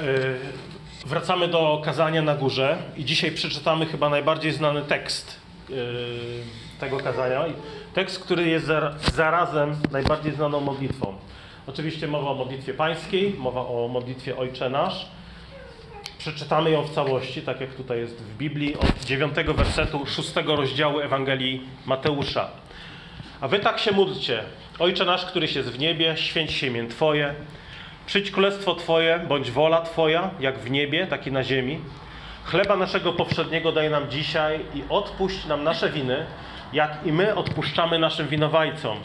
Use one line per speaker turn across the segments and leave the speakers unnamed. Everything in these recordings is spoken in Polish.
Y, Wracamy do kazania na górze i dzisiaj przeczytamy chyba najbardziej znany tekst y, tego kazania. Tekst, który jest zar- zarazem najbardziej znaną modlitwą. Oczywiście mowa o modlitwie pańskiej, mowa o modlitwie Ojcze Nasz. Przeczytamy ją w całości, tak jak tutaj jest w Biblii, od 9 wersetu 6 rozdziału Ewangelii Mateusza. A wy tak się módlcie. Ojcze nasz, któryś jest w niebie, święć się imię Twoje. Przyjdź królestwo Twoje, bądź wola Twoja, jak w niebie, tak i na ziemi. Chleba naszego powszedniego daj nam dzisiaj i odpuść nam nasze winy, jak i my odpuszczamy naszym winowajcom.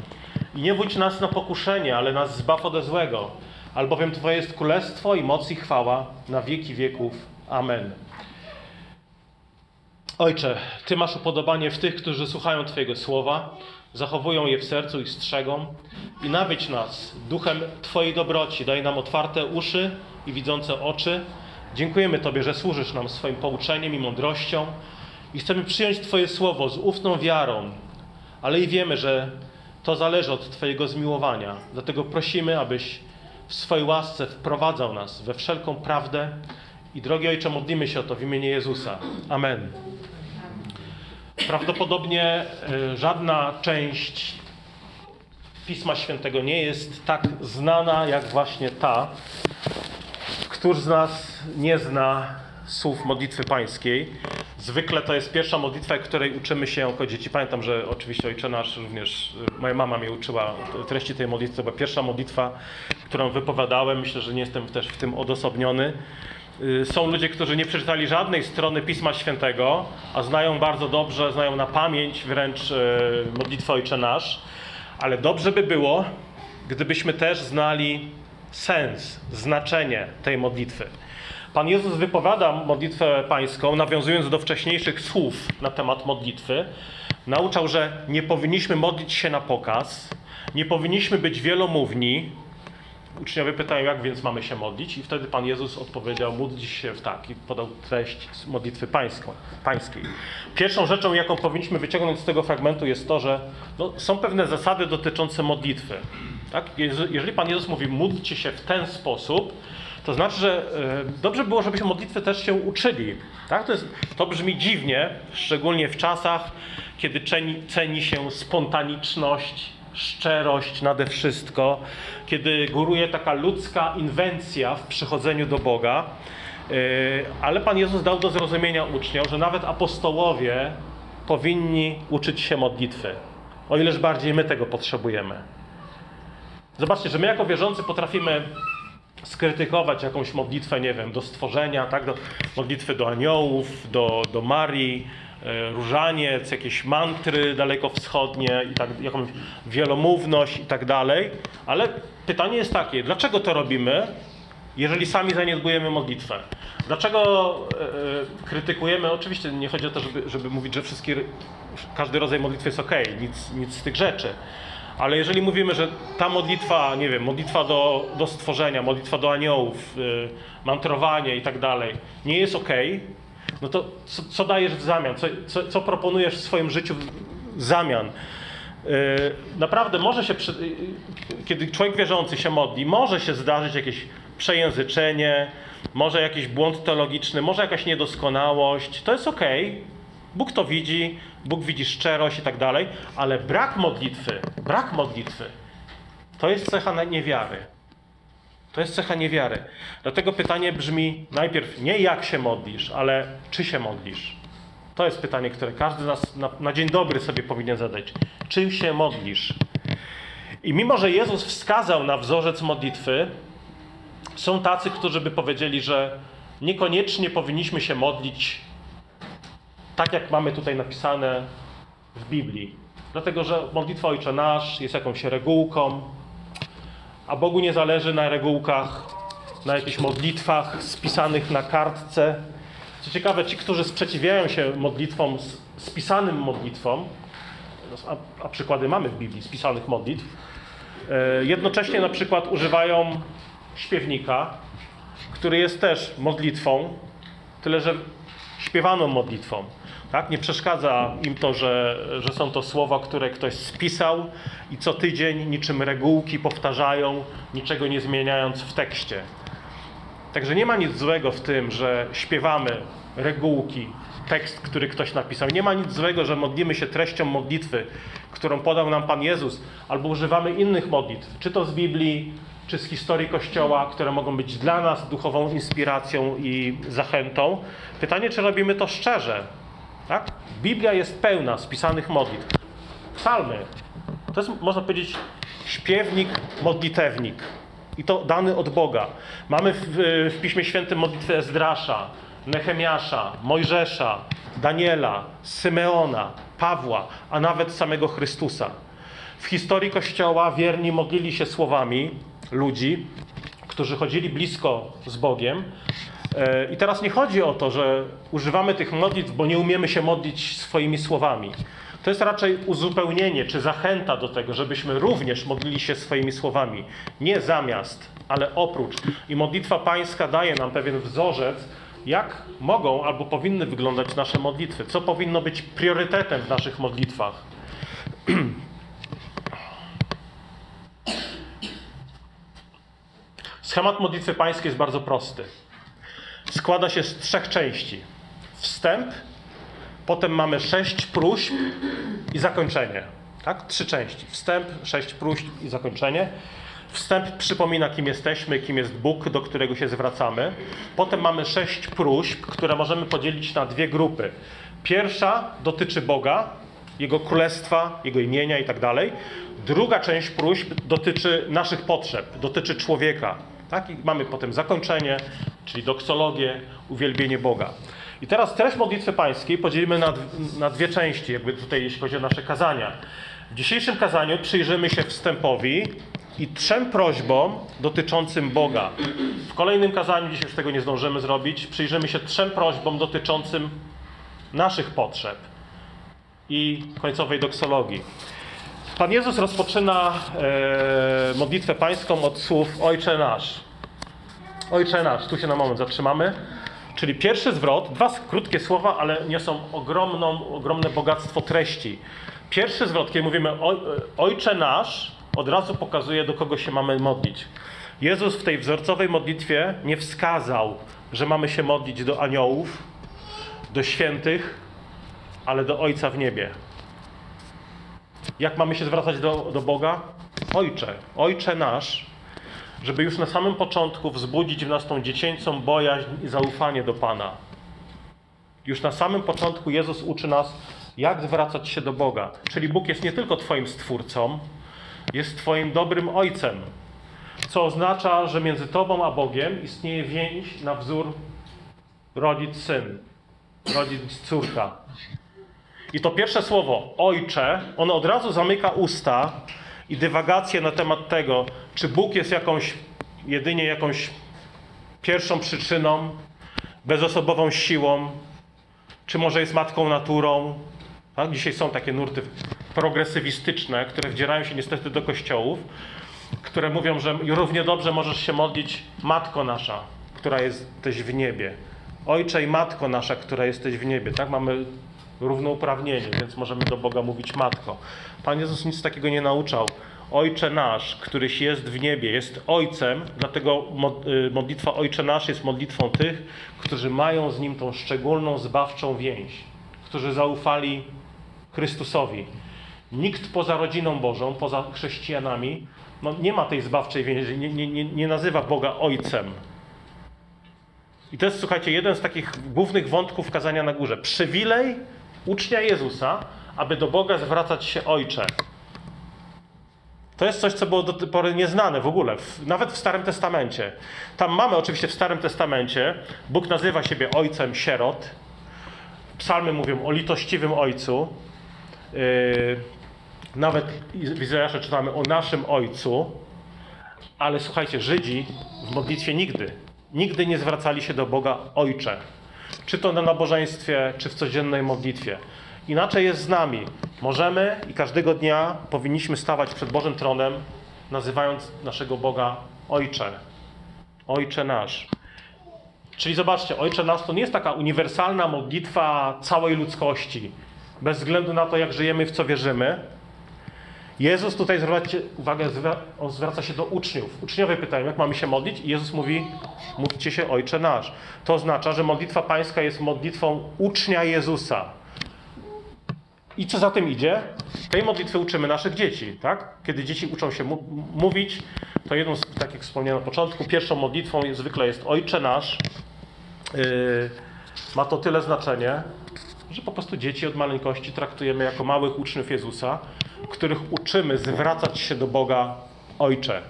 I nie wódź nas na pokuszenie, ale nas zbaw ode złego. Albowiem Twoje jest królestwo i moc i chwała na wieki wieków. Amen. Ojcze, Ty masz upodobanie w tych, którzy słuchają Twojego słowa, zachowują je w sercu i strzegą. I nawiedź nas duchem Twojej dobroci, daj nam otwarte uszy i widzące oczy. Dziękujemy Tobie, że służysz nam swoim pouczeniem i mądrością i chcemy przyjąć Twoje słowo z ufną wiarą, ale i wiemy, że to zależy od Twojego zmiłowania. Dlatego prosimy, abyś w swojej łasce wprowadzał nas we wszelką prawdę. I drogi Ojcze, modlimy się o to w imieniu Jezusa. Amen. Prawdopodobnie e, żadna część Pisma Świętego nie jest tak znana jak właśnie ta. Któż z nas nie zna słów modlitwy pańskiej? Zwykle to jest pierwsza modlitwa, której uczymy się jako dzieci. Pamiętam, że oczywiście Ojcze Nasz również, e, moja mama mnie uczyła treści tej modlitwy. To była pierwsza modlitwa, którą wypowiadałem. Myślę, że nie jestem też w tym odosobniony. Y, Są ludzie, którzy nie przeczytali żadnej strony Pisma Świętego, a znają bardzo dobrze, znają na pamięć wręcz e, modlitwę Ojcze Nasz. Ale dobrze by było, gdybyśmy też znali sens, znaczenie tej modlitwy. Pan Jezus wypowiada modlitwę pańską, nawiązując do wcześniejszych słów na temat modlitwy. Nauczał, że nie powinniśmy modlić się na pokaz, nie powinniśmy być wielomówni, Uczniowie pytają, jak więc mamy się modlić, i wtedy Pan Jezus odpowiedział: módlcie się w tak, i podał treść modlitwy pańską, pańskiej. Pierwszą rzeczą, jaką powinniśmy wyciągnąć z tego fragmentu, jest to, że no, są pewne zasady dotyczące modlitwy. Tak? Jeżeli Pan Jezus mówi, módlcie się w ten sposób, to znaczy, że e, dobrze było, żebyśmy modlitwy też się uczyli. Tak? To, jest, to brzmi dziwnie, szczególnie w czasach, kiedy ceni, ceni się spontaniczność, szczerość nade wszystko, kiedy góruje taka ludzka inwencja w przychodzeniu do Boga. Yy, Ale Pan Jezus dał do zrozumienia uczniom, że nawet apostołowie powinni uczyć się modlitwy, o ileż bardziej my tego potrzebujemy. Zobaczcie, że my jako wierzący potrafimy skrytykować jakąś modlitwę, nie wiem, do stworzenia, tak, do modlitwy do aniołów, do, do Marii, e, różaniec, jakieś mantry dalekowschodnie i tak, jakąś wielomówność i tak dalej. Ale pytanie jest takie, dlaczego to robimy, jeżeli sami zaniedbujemy modlitwę? Dlaczego e, e, krytykujemy? Oczywiście nie chodzi o to, żeby, żeby mówić, że wszystkie, każdy rodzaj modlitwy jest ok, nic, nic z tych rzeczy. Ale jeżeli mówimy, że ta modlitwa, nie wiem, modlitwa do, do stworzenia, modlitwa do aniołów, y, mantrowanie i tak dalej, nie jest ok, no to co, co dajesz w zamian? Co, co, co proponujesz w swoim życiu w zamian? Y, Naprawdę może się, y, kiedy człowiek wierzący się modli, może się zdarzyć jakieś przejęzyczenie, może jakiś błąd teologiczny, może jakaś niedoskonałość. To jest ok. Bóg to widzi, Bóg widzi szczerość i tak dalej, ale brak modlitwy, brak modlitwy to jest cecha niewiary. To jest cecha niewiary. Dlatego pytanie brzmi najpierw nie jak się modlisz, ale czy się modlisz. To jest pytanie, które każdy z nas na, na dzień dobry sobie powinien zadać. Czy się modlisz? I mimo, że Jezus wskazał na wzorzec modlitwy, są tacy, którzy by powiedzieli, że niekoniecznie powinniśmy się modlić tak, jak mamy tutaj napisane w Biblii. Dlatego, że modlitwa Ojcze Nasz jest jakąś regułką, a Bogu nie zależy na regułkach, na jakichś modlitwach spisanych na kartce. Co ciekawe, ci, którzy sprzeciwiają się modlitwom, spisanym modlitwom, a, a przykłady mamy w Biblii spisanych modlitw, e, jednocześnie na przykład używają śpiewnika, który jest też modlitwą, tyle że śpiewaną modlitwą. Tak? Nie przeszkadza im to, że, że są to słowa, które ktoś spisał i co tydzień niczym regułki powtarzają, niczego nie zmieniając w tekście. Także nie ma nic złego w tym, że śpiewamy regułki, tekst, który ktoś napisał. Nie ma nic złego, że modlimy się treścią modlitwy, którą podał nam Pan Jezus, albo używamy innych modlitw, czy to z Biblii, czy z historii Kościoła, które mogą być dla nas duchową inspiracją i zachętą. Pytanie, czy robimy to szczerze? Tak? Biblia jest pełna spisanych modlitw. Psalmy to jest, można powiedzieć, śpiewnik, modlitewnik. I to dany od Boga. Mamy w, w Piśmie Świętym modlitwę Ezdrasza, Nehemiasza, Mojżesza, Daniela, Symeona, Pawła, a nawet samego Chrystusa. W historii Kościoła wierni modlili się słowami ludzi, którzy chodzili blisko z Bogiem. E, I teraz nie chodzi o to, że używamy tych modlitw, bo nie umiemy się modlić swoimi słowami. To jest raczej uzupełnienie czy zachęta do tego, żebyśmy również modlili się swoimi słowami. Nie zamiast, ale oprócz. I modlitwa pańska daje nam pewien wzorzec, jak mogą albo powinny wyglądać nasze modlitwy, co powinno być priorytetem w naszych modlitwach. Schemat modlitwy pańskiej jest bardzo prosty. Składa się z trzech części. Wstęp, potem mamy sześć próśb i zakończenie. Tak? Trzy części. Wstęp, sześć próśb i zakończenie. Wstęp przypomina, kim jesteśmy, kim jest Bóg, do którego się zwracamy. Potem mamy sześć próśb, które możemy podzielić na dwie grupy. Pierwsza dotyczy Boga, Jego królestwa, Jego imienia i tak. Druga część próśb dotyczy naszych potrzeb, dotyczy człowieka. Tak? I mamy potem zakończenie, czyli doksologię, uwielbienie Boga. I teraz treść modlitwy pańskiej podzielimy na, na dwie części, jakby tutaj jeśli chodzi o nasze kazania. W dzisiejszym kazaniu przyjrzymy się wstępowi i trzem prośbom dotyczącym Boga. W kolejnym kazaniu, dzisiaj już tego nie zdążymy zrobić, przyjrzymy się trzem prośbom dotyczącym naszych potrzeb i końcowej doksologii. Pan Jezus rozpoczyna e, modlitwę pańską od słów Ojcze nasz. Ojcze nasz, tu się na moment zatrzymamy. Czyli pierwszy zwrot, dwa krótkie słowa, ale niosą ogromną, ogromne bogactwo treści. Pierwszy zwrot, kiedy mówimy Ojcze nasz, od razu pokazuje, do kogo się mamy modlić. Jezus w tej wzorcowej modlitwie nie wskazał, że mamy się modlić do aniołów, do świętych, ale do Ojca w niebie. Jak mamy się zwracać do, do Boga? Ojcze, Ojcze nasz, żeby już na samym początku wzbudzić w nas tą dziecięcą bojaźń i zaufanie do Pana. Już na samym początku Jezus uczy nas, jak zwracać się do Boga. Czyli Bóg jest nie tylko Twoim stwórcą, jest Twoim dobrym ojcem. Co oznacza, że między Tobą a Bogiem istnieje więź na wzór rodzic-syn, rodzic-córka. I to pierwsze słowo, ojcze, ono od razu zamyka usta i dywagacje na temat tego, czy Bóg jest jakąś, jedynie jakąś pierwszą przyczyną, bezosobową siłą, czy może jest matką naturą. Tak? Dzisiaj są takie nurty progresywistyczne, które wdzierają się niestety do kościołów, które mówią, że równie dobrze możesz się modlić Matko nasza, która jesteś w niebie. Ojcze i Matko nasza, która jesteś w niebie. Tak mamy równouprawnienie, więc możemy do Boga mówić Matko. Pan Jezus nic takiego nie nauczał. Ojcze nasz, któryś jest w niebie, jest Ojcem, dlatego y, modlitwa Ojcze nasz jest modlitwą tych, którzy mają z Nim tą szczególną, zbawczą więź, którzy zaufali Chrystusowi. Nikt poza rodziną Bożą, poza chrześcijanami, no nie ma tej zbawczej więzi, nie, nie, nie nazywa Boga Ojcem. I to jest, słuchajcie, jeden z takich głównych wątków kazania na górze. Przywilej ucznia Jezusa, aby do Boga zwracać się Ojcze. To jest coś, co było do tej pory nieznane w ogóle, w, nawet w Starym Testamencie. Tam mamy oczywiście w Starym Testamencie, Bóg nazywa siebie Ojcem sierot. Psalmy mówią o litościwym Ojcu. Yy, nawet w Izraelszu czytamy o naszym Ojcu. Ale słuchajcie, Żydzi w modlitwie nigdy, nigdy nie zwracali się do Boga Ojcze. Czy to na nabożeństwie, czy w codziennej modlitwie. Inaczej jest z nami. Możemy i każdego dnia powinniśmy stawać przed Bożym tronem, nazywając naszego Boga Ojcze. Ojcze nasz. Czyli zobaczcie, Ojcze nasz to nie jest taka uniwersalna modlitwa całej ludzkości, bez względu na to, jak żyjemy, w co wierzymy. Jezus tutaj, zwróćcie uwagę, zwraca się do uczniów. Uczniowie pytają, jak mamy się modlić? I Jezus mówi, módlcie się Ojcze Nasz. To oznacza, że modlitwa pańska jest modlitwą ucznia Jezusa. I co za tym idzie? Tej modlitwy uczymy naszych dzieci, tak? Kiedy dzieci uczą się mówić, to jedną, z, tak jak wspomniałem na początku, pierwszą modlitwą zwykle jest Ojcze Nasz. Yy, ma to tyle znaczenie, że po prostu dzieci od maleńkości traktujemy jako małych uczniów Jezusa, których uczymy zwracać się do Boga Ojcze.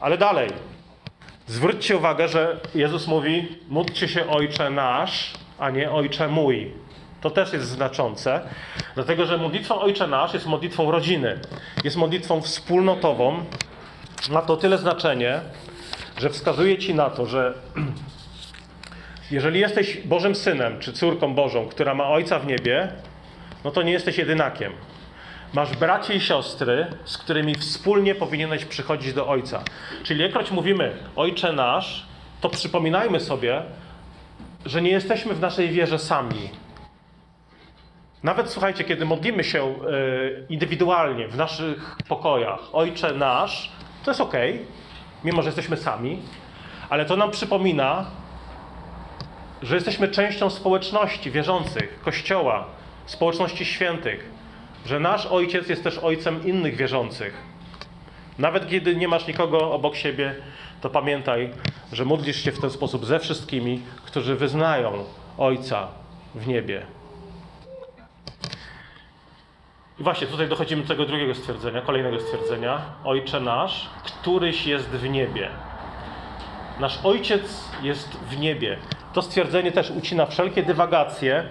Ale dalej, zwróćcie uwagę, że Jezus mówi: módlcie się Ojcze nasz, a nie Ojcze mój. To też jest znaczące, dlatego że modlitwa Ojcze Nasz jest modlitwą rodziny, jest modlitwą wspólnotową. Ma to tyle znaczenie, że wskazuje ci na to, że jeżeli jesteś Bożym synem czy córką Bożą, która ma Ojca w niebie, no to nie jesteś jedynakiem. Masz bracie i siostry, z którymi wspólnie powinieneś przychodzić do Ojca. Czyli jakkolwiek mówimy Ojcze nasz, to przypominajmy sobie, że nie jesteśmy w naszej wierze sami. Nawet słuchajcie, kiedy modlimy się e, indywidualnie w naszych pokojach, Ojcze nasz, to jest ok, mimo że jesteśmy sami, ale to nam przypomina, że jesteśmy częścią społeczności wierzących, Kościoła, społeczności świętych, że nasz Ojciec jest też Ojcem innych wierzących. Nawet kiedy nie masz nikogo obok siebie, to pamiętaj, że modlisz się w ten sposób ze wszystkimi, którzy wyznają Ojca w niebie. I właśnie tutaj dochodzimy do tego drugiego stwierdzenia, kolejnego stwierdzenia. Ojcze nasz, któryś jest w niebie. Nasz Ojciec jest w niebie. To stwierdzenie też ucina wszelkie dywagacje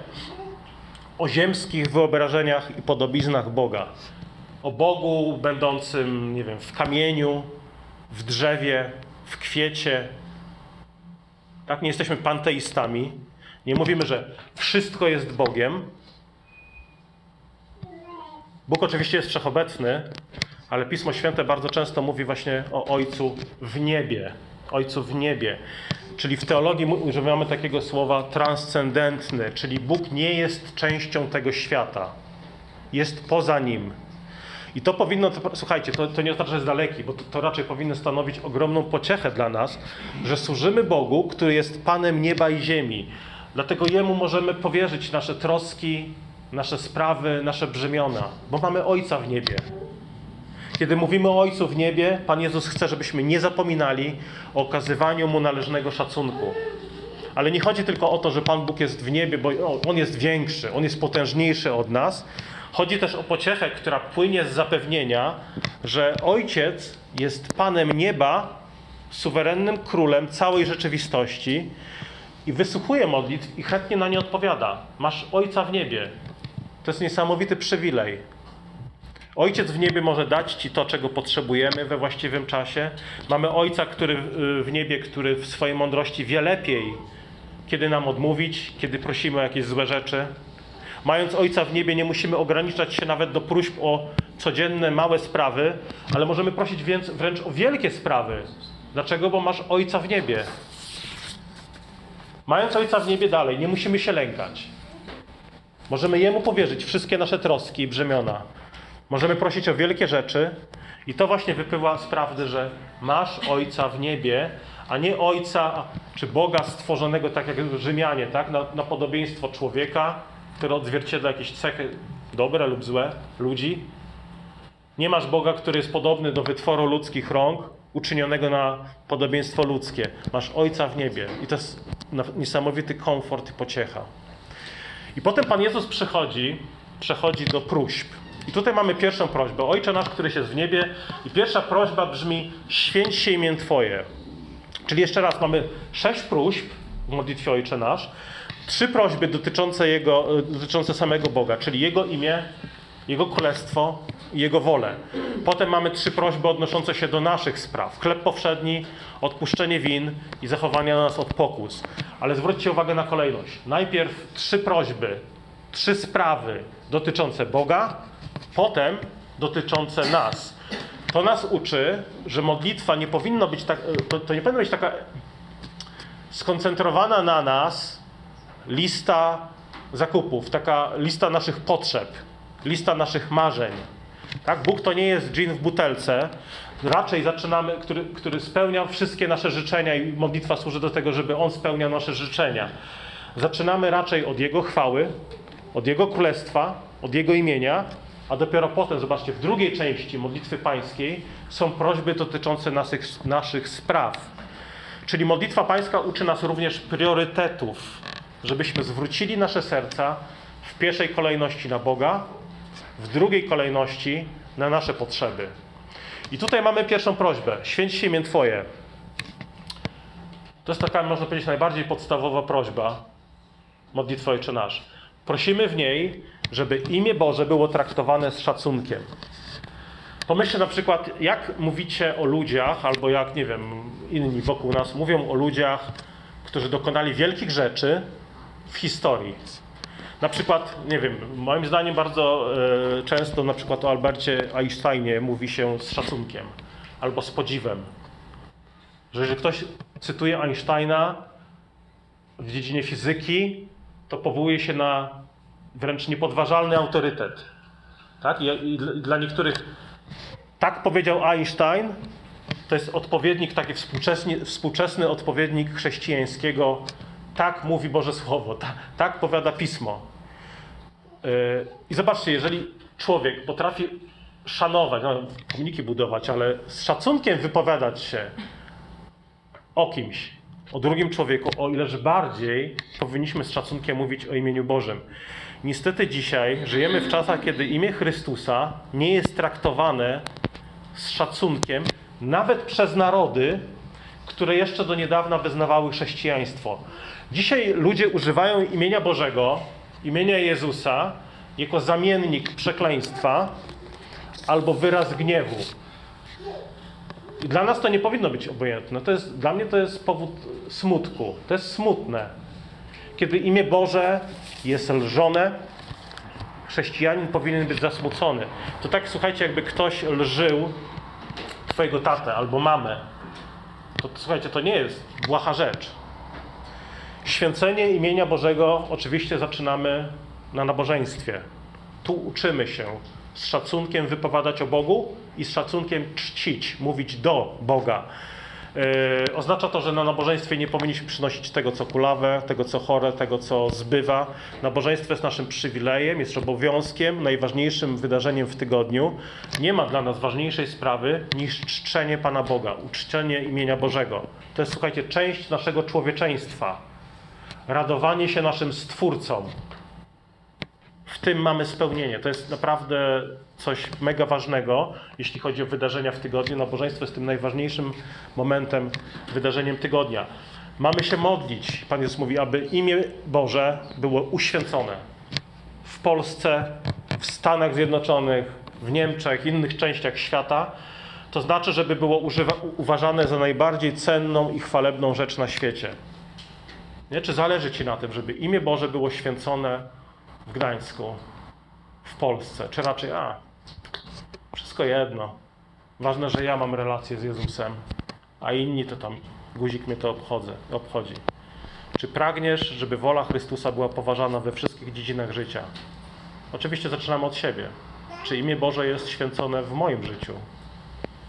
o ziemskich wyobrażeniach i podobiznach Boga. O Bogu będącym, nie wiem, w kamieniu, w drzewie, w kwiecie. Tak, nie jesteśmy panteistami. Nie mówimy, że wszystko jest Bogiem. Bóg oczywiście jest wszechobecny, ale Pismo Święte bardzo często mówi właśnie o Ojcu w niebie. Ojcu w niebie. Czyli w teologii używamy takiego słowa transcendentny, czyli Bóg nie jest częścią tego świata. Jest poza nim. I to powinno, to, słuchajcie, to, to nie oznacza, że jest daleki, bo to, to raczej powinno stanowić ogromną pociechę dla nas, że służymy Bogu, który jest Panem nieba i ziemi. Dlatego Jemu możemy powierzyć nasze troski, nasze sprawy, nasze brzemiona, bo mamy Ojca w niebie. Kiedy mówimy o Ojcu w niebie, Pan Jezus chce, żebyśmy nie zapominali o okazywaniu Mu należnego szacunku. Ale nie chodzi tylko o to, że Pan Bóg jest w niebie, bo On jest większy, On jest potężniejszy od nas. Chodzi też o pociechę, która płynie z zapewnienia, że Ojciec jest Panem nieba, suwerennym królem całej rzeczywistości i wysłuchuje modlitw i chętnie na nie odpowiada. Masz Ojca w niebie. To jest niesamowity przywilej. Ojciec w niebie może dać Ci to, czego potrzebujemy we właściwym czasie. Mamy Ojca który w niebie, który w swojej mądrości wie lepiej, kiedy nam odmówić, kiedy prosimy o jakieś złe rzeczy. Mając Ojca w niebie, nie musimy ograniczać się nawet do próśb o codzienne, małe sprawy, ale możemy prosić więc wręcz o wielkie sprawy. Dlaczego? Bo masz Ojca w niebie. Mając Ojca w niebie dalej, nie musimy się lękać. Możemy Jemu powierzyć wszystkie nasze troski i brzemiona. Możemy prosić o wielkie rzeczy i to właśnie wypływa z prawdy, że masz Ojca w niebie, a nie Ojca czy Boga stworzonego tak jak Rzymianie, tak? Na, na podobieństwo człowieka, który odzwierciedla jakieś cechy dobre lub złe ludzi. Nie masz Boga, który jest podobny do wytworu ludzkich rąk, uczynionego na podobieństwo ludzkie. Masz Ojca w niebie i to jest niesamowity komfort i pociecha. I potem Pan Jezus przychodzi, przechodzi do próśb. I tutaj mamy pierwszą prośbę. Ojcze nasz, któryś jest w niebie. I pierwsza prośba brzmi: święć się imię Twoje. Czyli jeszcze raz mamy sześć próśb w modlitwie Ojcze nasz. Trzy prośby dotyczące, jego, dotyczące samego Boga, czyli Jego imię, Jego królestwo i Jego wolę. Potem mamy trzy prośby odnoszące się do naszych spraw. Chleb powszedni, odpuszczenie win i zachowanie nas od pokus. Ale zwróćcie uwagę na kolejność. Najpierw trzy prośby, trzy sprawy dotyczące Boga, potem dotyczące nas. To nas uczy, że modlitwa nie powinno być tak, to, to nie powinna być taka skoncentrowana na nas lista zakupów, taka lista naszych potrzeb, lista naszych marzeń. Tak? Bóg to nie jest dżin w butelce. Raczej zaczynamy, który, który spełnia wszystkie nasze życzenia i modlitwa służy do tego, żeby On spełniał nasze życzenia. Zaczynamy raczej od Jego chwały, od Jego królestwa, od Jego imienia, a dopiero potem, zobaczcie, w drugiej części modlitwy pańskiej są prośby dotyczące naszych, naszych spraw. Czyli modlitwa pańska uczy nas również priorytetów, żebyśmy zwrócili nasze serca w pierwszej kolejności na Boga, w drugiej kolejności na nasze potrzeby. I tutaj mamy pierwszą prośbę. Święć się imię Twoje. To jest taka, można powiedzieć, najbardziej podstawowa prośba modlitwy Ojcze Nasz. Prosimy w niej, żeby imię Boże było traktowane z szacunkiem. Pomyślcie na przykład, jak mówicie o ludziach, albo jak, nie wiem, inni wokół nas mówią o ludziach, którzy dokonali wielkich rzeczy w historii. Na przykład, nie wiem, moim zdaniem bardzo e, często na przykład o Albercie Einsteinie mówi się z szacunkiem albo z podziwem. Że jeżeli ktoś cytuje Einsteina w dziedzinie fizyki, to powołuje się na wręcz niepodważalny autorytet. Tak? I, dla niektórych tak powiedział Einstein, to jest odpowiednik, taki współczesny, współczesny odpowiednik chrześcijańskiego. Tak mówi Boże Słowo, tak, tak powiada Pismo. Yy, I zobaczcie, jeżeli człowiek potrafi szanować, no, pomniki budować, ale z szacunkiem wypowiadać się o kimś, o drugim człowieku, o ileż bardziej powinniśmy z szacunkiem mówić o imieniu Bożym. Niestety dzisiaj żyjemy w czasach, kiedy imię Chrystusa nie jest traktowane z szacunkiem, nawet przez narody, które jeszcze do niedawna wyznawały chrześcijaństwo. Dzisiaj ludzie używają imienia Bożego, imienia Jezusa, jako zamiennik przekleństwa albo wyraz gniewu. I dla nas to nie powinno być obojętne. To jest, dla mnie to jest powód smutku. To jest smutne. Kiedy imię Boże jest lżone, chrześcijanin powinien być zasmucony. To tak, słuchajcie, jakby ktoś lżył twojego tatę albo mamę. To, słuchajcie, to nie jest błaha rzecz. Święcenie imienia Bożego oczywiście zaczynamy na nabożeństwie. Tu uczymy się z szacunkiem wypowiadać o Bogu i z szacunkiem czcić, mówić do Boga. Yy, oznacza to, że na nabożeństwie nie powinniśmy przynosić tego, co kulawe, tego, co chore, tego, co zbywa. Nabożeństwo jest naszym przywilejem, jest obowiązkiem, najważniejszym wydarzeniem w tygodniu. Nie ma dla nas ważniejszej sprawy niż czczenie Pana Boga, uczczenie imienia Bożego. To jest, słuchajcie, część naszego człowieczeństwa. Radowanie się naszym Stwórcą, tym mamy spełnienie. To jest naprawdę coś mega ważnego, jeśli chodzi o wydarzenia w tygodniu. Nabożeństwo jest tym najważniejszym momentem, wydarzeniem tygodnia. Mamy się modlić, Pan Jezus mówi, aby imię Boże było uświęcone. W Polsce, w Stanach Zjednoczonych, w Niemczech, innych częściach świata. To znaczy, żeby było używa, uważane za najbardziej cenną i chwalebną rzecz na świecie. Nie? Czy zależy Ci na tym, żeby imię Boże było święcone w Gdańsku, w Polsce, czy raczej, a, wszystko jedno. Ważne, że ja mam relację z Jezusem, a inni to tam, guzik mnie to obchodzę, obchodzi. Czy pragniesz, żeby wola Chrystusa była poważana we wszystkich dziedzinach życia? Oczywiście zaczynamy od siebie. Czy imię Boże jest święcone w moim życiu?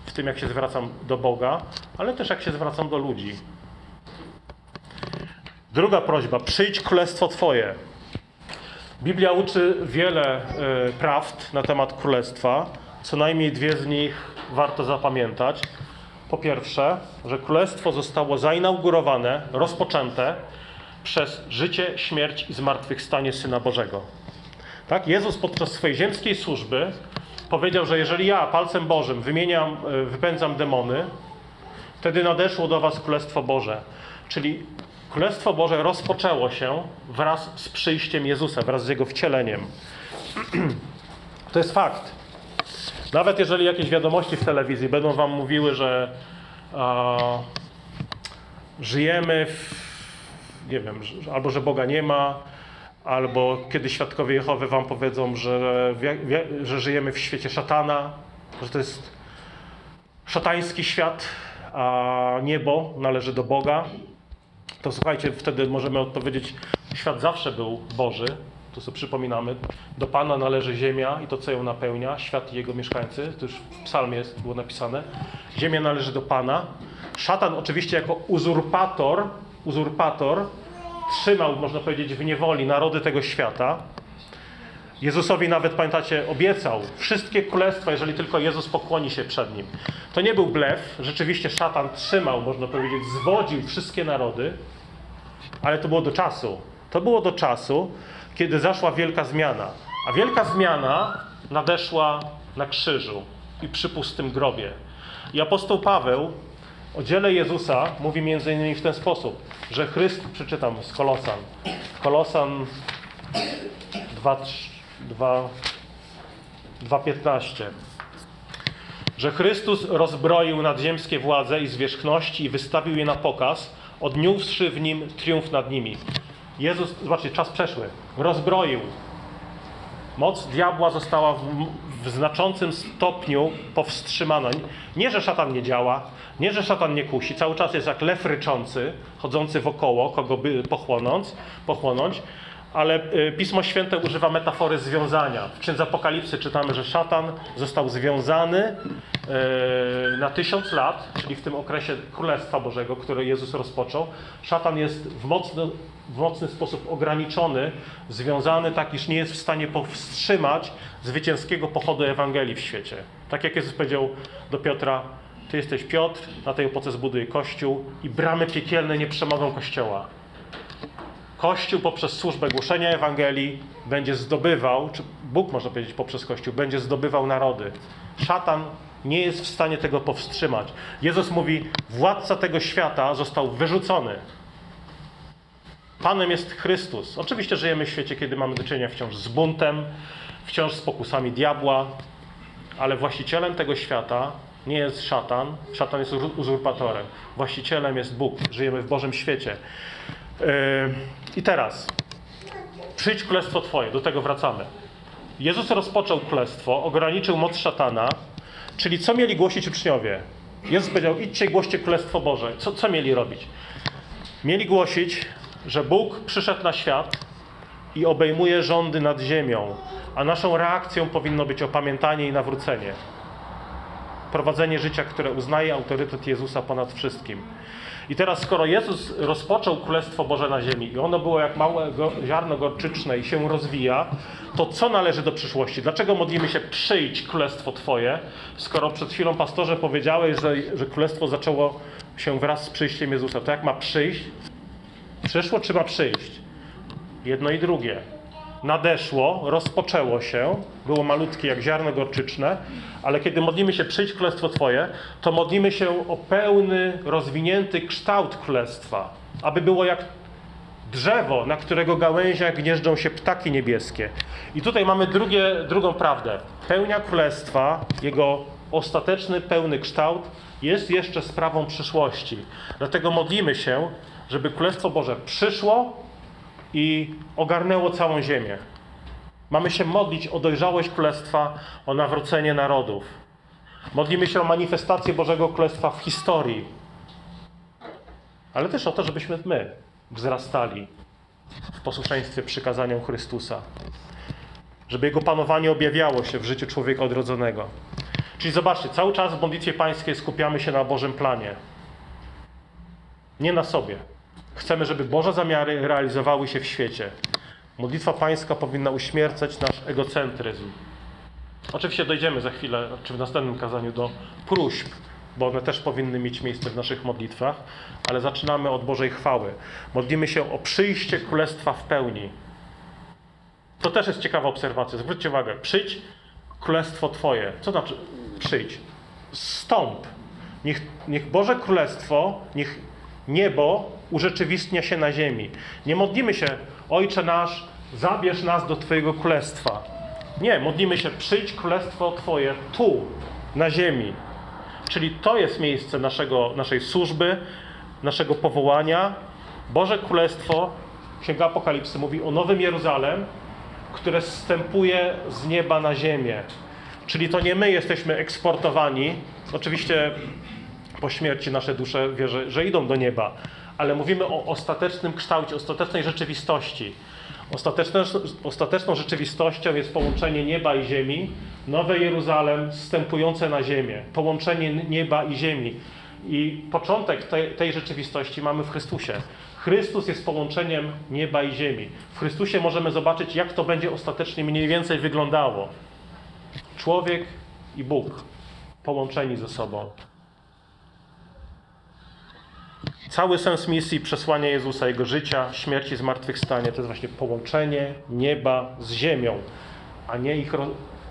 W tym, jak się zwracam do Boga, ale też jak się zwracam do ludzi. Druga prośba: przyjdź królestwo Twoje. Biblia uczy wiele y, prawd na temat królestwa. Co najmniej dwie z nich warto zapamiętać. Po pierwsze, że królestwo zostało zainaugurowane, rozpoczęte przez życie, śmierć i zmartwychwstanie Syna Bożego. Tak? Jezus podczas swojej ziemskiej służby powiedział, że jeżeli ja palcem Bożym wymieniam, y, wypędzam demony, wtedy nadeszło do was Królestwo Boże. Czyli Królestwo Boże rozpoczęło się wraz z przyjściem Jezusa, wraz z Jego wcieleniem. To jest fakt. Nawet jeżeli jakieś wiadomości w telewizji będą Wam mówiły, że żyjemy w, nie wiem, albo że Boga nie ma, albo kiedy świadkowie Jehowy Wam powiedzą, że, że żyjemy w świecie szatana, że to jest szatański świat, a niebo należy do Boga, to słuchajcie, wtedy możemy odpowiedzieć, świat zawsze był Boży To sobie przypominamy. Do Pana należy ziemia i to, co ją napełnia, świat i jego mieszkańcy. To już w psalmie jest, było napisane. Ziemia należy do Pana. Szatan oczywiście jako uzurpator, uzurpator trzymał, można powiedzieć, w niewoli narody tego świata. Jezusowi nawet, pamiętacie, obiecał wszystkie królestwa, jeżeli tylko Jezus pokłoni się przed nim. To nie był blef, rzeczywiście szatan trzymał, można powiedzieć, zwodził wszystkie narody, ale to było do czasu. To było do czasu, kiedy zaszła wielka zmiana. A wielka zmiana nadeszła na krzyżu i przy pustym grobie. I apostoł Paweł o dziele Jezusa mówi między innymi w ten sposób, że Chrystus, przeczytam z Kolosan, Kolosan 2.15, że Chrystus rozbroił nadziemskie władze i zwierzchności i wystawił je na pokaz, odniósłszy w nim triumf nad nimi. Jezus, zobaczcie, czas przeszły, rozbroił. Moc diabła została w, w znaczącym stopniu powstrzymana. Nie, że szatan nie działa, nie, że szatan nie kusi, cały czas jest jak lew ryczący, chodzący wokoło, kogo by pochłonąć, pochłonąć, ale y, Pismo Święte używa metafory związania. W Księdze Apokalipsy czytamy, że szatan został związany y, na tysiąc lat, czyli w tym okresie Królestwa Bożego, które Jezus rozpoczął. Szatan jest w mocny, w mocny sposób ograniczony, związany tak, iż nie jest w stanie powstrzymać zwycięskiego pochodu Ewangelii w świecie. Tak jak Jezus powiedział do Piotra, ty jesteś Piotr, na tej opoce zbuduję Kościół i bramy piekielne nie przemogą Kościoła. Kościół poprzez służbę głoszenia Ewangelii będzie zdobywał, czy Bóg można powiedzieć poprzez Kościół, będzie zdobywał narody. Szatan nie jest w stanie tego powstrzymać. Jezus mówi, władca tego świata został wyrzucony. Panem jest Chrystus. Oczywiście żyjemy w świecie, kiedy mamy do czynienia wciąż z buntem, wciąż z pokusami diabła, ale właścicielem tego świata nie jest szatan. Szatan jest uzurpatorem. Właścicielem jest Bóg. Żyjemy w Bożym świecie. I teraz, przyjdź królestwo Twoje, do tego wracamy. Jezus rozpoczął królestwo, ograniczył moc szatana, czyli co mieli głosić uczniowie? Jezus powiedział, idźcie głoście królestwo Boże. Co, co mieli robić? Mieli głosić, że Bóg przyszedł na świat i obejmuje rządy nad ziemią, a naszą reakcją powinno być opamiętanie i nawrócenie. Prowadzenie życia, które uznaje autorytet Jezusa ponad wszystkim. I teraz, skoro Jezus rozpoczął Królestwo Boże na ziemi i ono było jak małe ziarno gorczyczne i się rozwija, to co należy do przyszłości? Dlaczego modlimy się przyjdź Królestwo Twoje, skoro przed chwilą pastorze powiedziałeś, że, że Królestwo zaczęło się wraz z przyjściem Jezusa? To jak ma przyjść? Przyszło czy ma przyjść? Jedno i drugie nadeszło, rozpoczęło się, było malutkie jak ziarno gorczyczne, ale kiedy modlimy się przyjdź królestwo Twoje, to modlimy się o pełny, rozwinięty kształt królestwa, aby było jak drzewo, na którego gałęziach gnieżdżą się ptaki niebieskie. I tutaj mamy drugie, drugą prawdę. Pełnia królestwa, jego ostateczny, pełny kształt jest jeszcze sprawą przyszłości. Dlatego modlimy się, żeby Królestwo Boże przyszło, i ogarnęło całą ziemię. Mamy się modlić o dojrzałość Królestwa, o nawrócenie narodów. Modlimy się o manifestację Bożego Królestwa w historii, ale też o to, żebyśmy my wzrastali w posłuszeństwie przykazaniom Chrystusa. Żeby Jego panowanie objawiało się w życiu człowieka odrodzonego. Czyli zobaczcie, cały czas w modlitwie pańskiej skupiamy się na Bożym planie. Nie na sobie. Chcemy, żeby Boże zamiary realizowały się w świecie. Modlitwa Pańska powinna uśmiercać nasz egocentryzm. Oczywiście dojdziemy za chwilę, czy w następnym kazaniu, do próśb, bo one też powinny mieć miejsce w naszych modlitwach, ale zaczynamy od Bożej chwały. Modlimy się o przyjście Królestwa w pełni. To też jest ciekawa obserwacja. Zwróćcie uwagę. Przyjdź Królestwo Twoje. Co znaczy przyjdź? Stąp. Niech, niech Boże Królestwo, niech niebo urzeczywistnia się na ziemi. Nie modlimy się, Ojcze nasz, zabierz nas do Twojego królestwa. Nie, modlimy się, przyjdź królestwo Twoje tu, na ziemi. Czyli to jest miejsce naszego, naszej służby, naszego powołania. Boże Królestwo, Księga Apokalipsy mówi o Nowym Jeruzalem, które zstępuje z nieba na ziemię. Czyli to nie my jesteśmy eksportowani. Oczywiście po śmierci nasze dusze wierzę, że idą do nieba, ale mówimy o ostatecznym kształcie, ostatecznej rzeczywistości. Ostateczną, ostateczną rzeczywistością jest połączenie nieba i ziemi, Nowe Jeruzalem wstępujące na ziemię, połączenie nieba i ziemi. I początek tej, tej rzeczywistości mamy w Chrystusie. Chrystus jest połączeniem nieba i ziemi. W Chrystusie możemy zobaczyć, jak to będzie ostatecznie mniej więcej wyglądało. Człowiek i Bóg połączeni ze sobą. Cały sens misji przesłania Jezusa, Jego życia, śmierci, zmartwychwstania to jest właśnie połączenie nieba z ziemią, a nie ich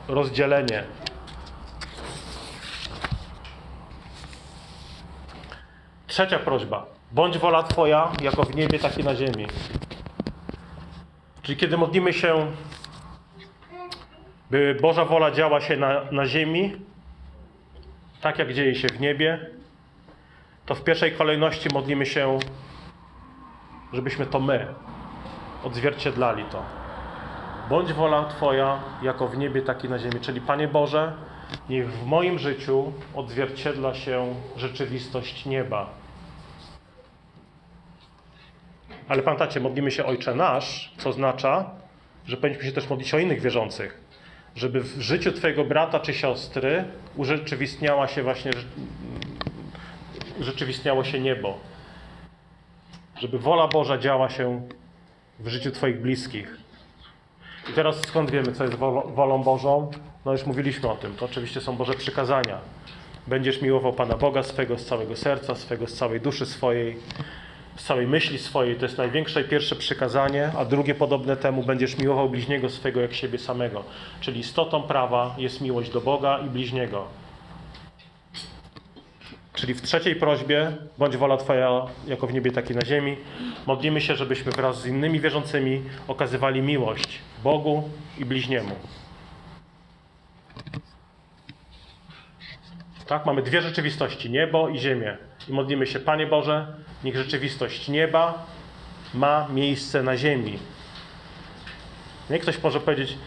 rozdzielenie. Trzecia prośba. Bądź wola Twoja, jako w niebie, tak i na ziemi. Czyli kiedy modlimy się, by Boża wola działa się na, na ziemi, tak jak dzieje się w niebie, to w pierwszej kolejności modlimy się, żebyśmy to my odzwierciedlali to. Bądź wola Twoja, jako w niebie, tak i na ziemi. Czyli Panie Boże, niech w moim życiu odzwierciedla się rzeczywistość nieba. Ale pamiętacie, modlimy się Ojcze Nasz, co oznacza, że powinniśmy się też modlić o innych wierzących. Żeby w życiu Twojego brata czy siostry urzeczywistniała się właśnie urzeczywistniało się niebo. Żeby wola Boża działa się w życiu Twoich bliskich. I teraz skąd wiemy, co jest wolą Bożą? No już mówiliśmy o tym. To oczywiście są Boże przykazania. Będziesz miłował Pana Boga swego z całego serca, swego z całej duszy swojej, z całej myśli swojej. To jest największe i pierwsze przykazanie, a drugie podobne temu będziesz miłował bliźniego swego jak siebie samego. Czyli istotą prawa jest miłość do Boga i bliźniego. Czyli w trzeciej prośbie, bądź wola Twoja jako w niebie, tak i na ziemi, modlimy się, żebyśmy wraz z innymi wierzącymi okazywali miłość Bogu i bliźniemu. Tak, mamy dwie rzeczywistości, niebo i ziemię. I modlimy się, Panie Boże, niech rzeczywistość nieba ma miejsce na ziemi. Nie ktoś może powiedzieć,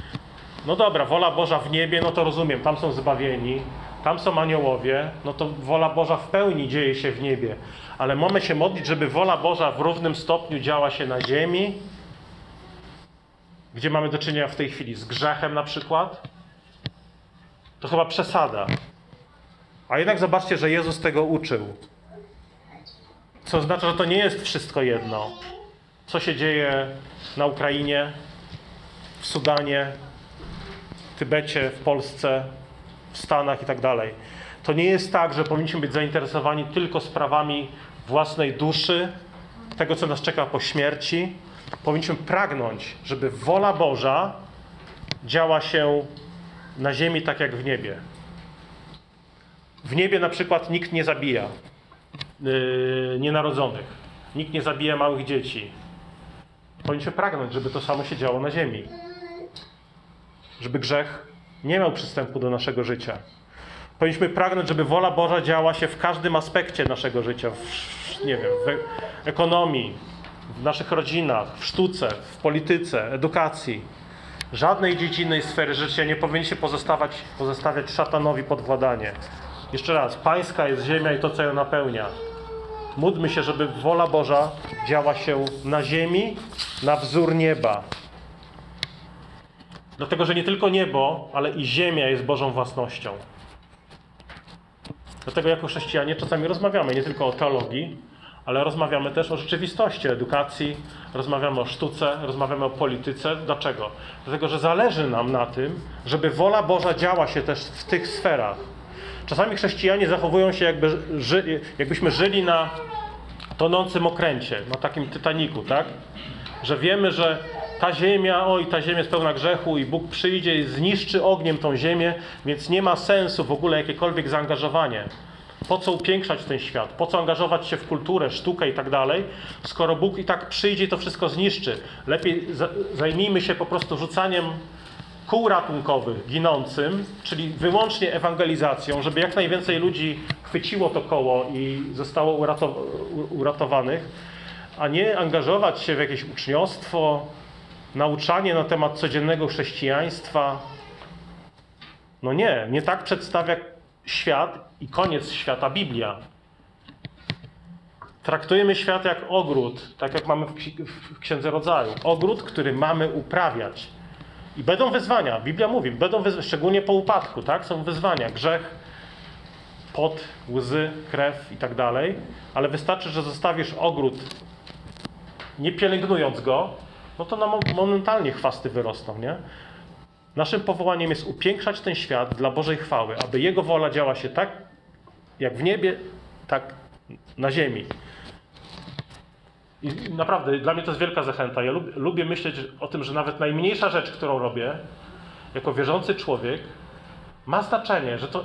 no dobra, wola Boża w niebie, no to rozumiem, tam są zbawieni, tam są aniołowie, no to wola Boża w pełni dzieje się w niebie. Ale mamy się modlić, żeby wola Boża w równym stopniu działa się na ziemi, gdzie mamy do czynienia w tej chwili z grzechem na przykład. To chyba przesada. A jednak zobaczcie, że Jezus tego uczył. Co oznacza, że to nie jest wszystko jedno. Co się dzieje na Ukrainie, w Sudanie, w Tybecie, w Polsce, w Stanach i tak dalej. To nie jest tak, że powinniśmy być zainteresowani tylko sprawami własnej duszy, tego, co nas czeka po śmierci. Powinniśmy pragnąć, żeby wola Boża działa się na ziemi tak jak w niebie. W niebie na przykład nikt nie zabija yy, nienarodzonych, nikt nie zabija małych dzieci. Powinniśmy pragnąć, żeby to samo się działo na ziemi. Żeby grzech nie miał przystępu do naszego życia. Powinniśmy pragnąć, żeby wola Boża działa się w każdym aspekcie naszego życia, w, nie wiem, w ekonomii, w naszych rodzinach, w sztuce, w polityce, edukacji. Żadnej dziedziny sfery życia nie powinniśmy pozostawać, pozostawiać szatanowi pod władanie. Jeszcze raz, pańska jest ziemia i to, co ją napełnia. Módlmy się, żeby wola Boża działa się na ziemi, na wzór nieba. Dlatego, że nie tylko niebo, ale i ziemia jest Bożą własnością. Dlatego jako chrześcijanie czasami rozmawiamy nie tylko o teologii, ale rozmawiamy też o rzeczywistości, edukacji, rozmawiamy o sztuce, rozmawiamy o polityce. Dlaczego? Dlatego, że zależy nam na tym, żeby wola Boża działa się też w tych sferach. Czasami chrześcijanie zachowują się, jakby, ży, jakbyśmy żyli na tonącym okręcie, na takim Titaniku, tak? Że wiemy, że ta ziemia, oj, ta ziemia jest pełna grzechu i Bóg przyjdzie i zniszczy ogniem tą ziemię, więc nie ma sensu w ogóle jakiekolwiek zaangażowanie. Po co upiększać ten świat? Po co angażować się w kulturę, sztukę i tak dalej, skoro Bóg i tak przyjdzie i to wszystko zniszczy? Lepiej zajmijmy się po prostu rzucaniem kół ratunkowych ginącym, czyli wyłącznie ewangelizacją, żeby jak najwięcej ludzi chwyciło to koło i zostało uratowanych, a nie angażować się w jakieś uczniostwo, nauczanie na temat codziennego chrześcijaństwa. No nie, nie tak przedstawia świat i koniec świata Biblia. Traktujemy świat jak ogród, tak jak mamy w ksi- w Księdze Rodzaju. Ogród, który mamy uprawiać. I będą wyzwania. Biblia mówi, będą wyzwania, szczególnie po upadku, tak? Są wyzwania. Grzech, pot, łzy, krew i tak dalej. Ale wystarczy, że zostawisz ogród nie pielęgnując go, no to nam momentalnie chwasty wyrosną, nie? Naszym powołaniem jest upiększać ten świat dla Bożej chwały, aby Jego wola działa się tak, jak w niebie, tak na ziemi. I naprawdę, dla mnie to jest wielka zachęta. Ja lubię, lubię myśleć o tym, że nawet najmniejsza rzecz, którą robię, jako wierzący człowiek, ma znaczenie, że to,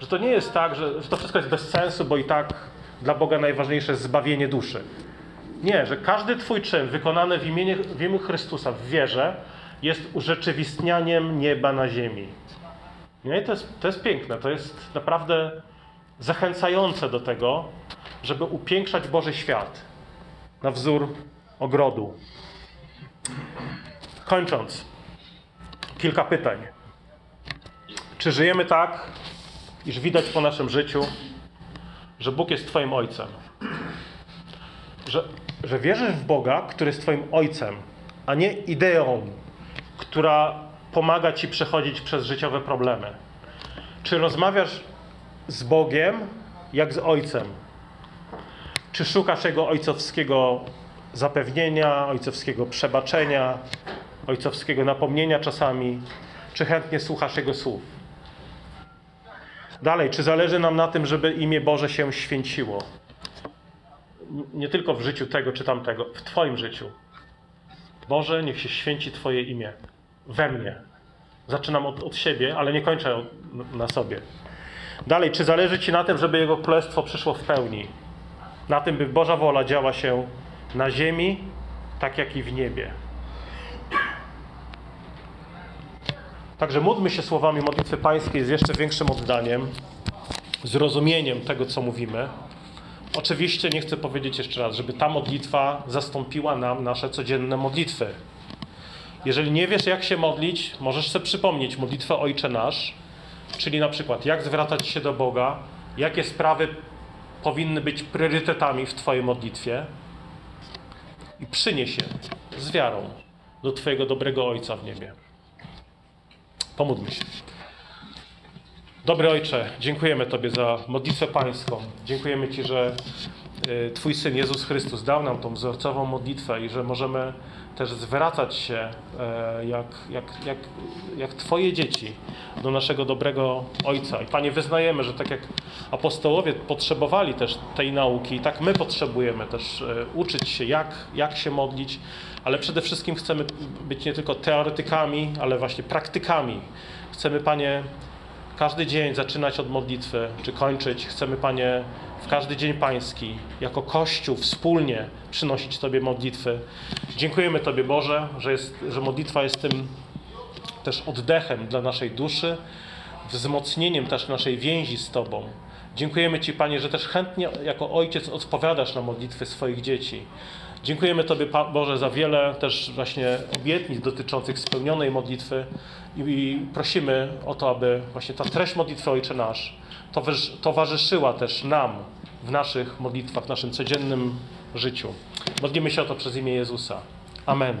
że to nie jest tak, że, że to wszystko jest bez sensu, bo i tak dla Boga najważniejsze jest zbawienie duszy. Nie, że każdy Twój czyn wykonany w imieniu, w imieniu Chrystusa w wierze jest urzeczywistnianiem nieba na ziemi. Nie? I to, jest, to jest piękne, to jest naprawdę zachęcające do tego, żeby upiększać Boży świat na wzór ogrodu. Kończąc, kilka pytań. Czy żyjemy tak, iż widać po naszym życiu, że Bóg jest Twoim Ojcem? Że, że wierzysz w Boga, który jest Twoim Ojcem, a nie ideą, która pomaga Ci przechodzić przez życiowe problemy? Czy rozmawiasz z Bogiem jak z Ojcem? Czy szukasz Jego ojcowskiego zapewnienia, ojcowskiego przebaczenia, ojcowskiego napomnienia czasami? Czy chętnie słuchasz Jego słów? Dalej, czy zależy nam na tym, żeby imię Boże się święciło? Nie tylko w życiu tego czy tamtego, w Twoim życiu. Boże, niech się święci Twoje imię we mnie. Zaczynam od, od siebie, ale nie kończę na sobie. Dalej, czy zależy Ci na tym, żeby Jego królestwo przyszło w pełni? Na tym, by Boża wola działa się na ziemi, tak jak i w niebie. Także módlmy się słowami modlitwy pańskiej z jeszcze większym oddaniem, zrozumieniem tego, co mówimy. Oczywiście nie chcę powiedzieć jeszcze raz, żeby ta modlitwa zastąpiła nam nasze codzienne modlitwy. Jeżeli nie wiesz, jak się modlić, możesz sobie przypomnieć modlitwę Ojcze Nasz, czyli na przykład jak zwracać się do Boga, jakie sprawy powinny być priorytetami w Twojej modlitwie i przynieś je z wiarą do Twojego dobrego Ojca w niebie. Pomódlmy się. Dobry Ojcze, dziękujemy Tobie za modlitwę Pańską. Dziękujemy Ci, że y, Twój Syn Jezus Chrystus dał nam tą wzorcową modlitwę i że możemy też zwracać się e, jak, jak, jak, jak Twoje dzieci do naszego dobrego Ojca. I Panie, wyznajemy, że tak jak apostołowie potrzebowali też tej nauki, tak my potrzebujemy też e, uczyć się, jak, jak się modlić, ale przede wszystkim chcemy być nie tylko teoretykami, ale właśnie praktykami. Chcemy, Panie, każdy dzień zaczynać od modlitwy, czy kończyć. Chcemy, Panie, w każdy dzień Pański, jako Kościół, wspólnie przynosić Tobie modlitwy. Dziękujemy Tobie, Boże, że, jest, że modlitwa jest tym też oddechem dla naszej duszy, wzmocnieniem też naszej więzi z Tobą. Dziękujemy Ci, Panie, że też chętnie jako Ojciec odpowiadasz na modlitwy swoich dzieci. Dziękujemy Tobie, Boże, za wiele też właśnie obietnic dotyczących spełnionej modlitwy i, prosimy o to, aby właśnie ta treść modlitwy Ojcze Nasz towarzysz- towarzyszyła też nam w naszych modlitwach, w naszym codziennym życiu. Modlimy się o to przez imię Jezusa. Amen.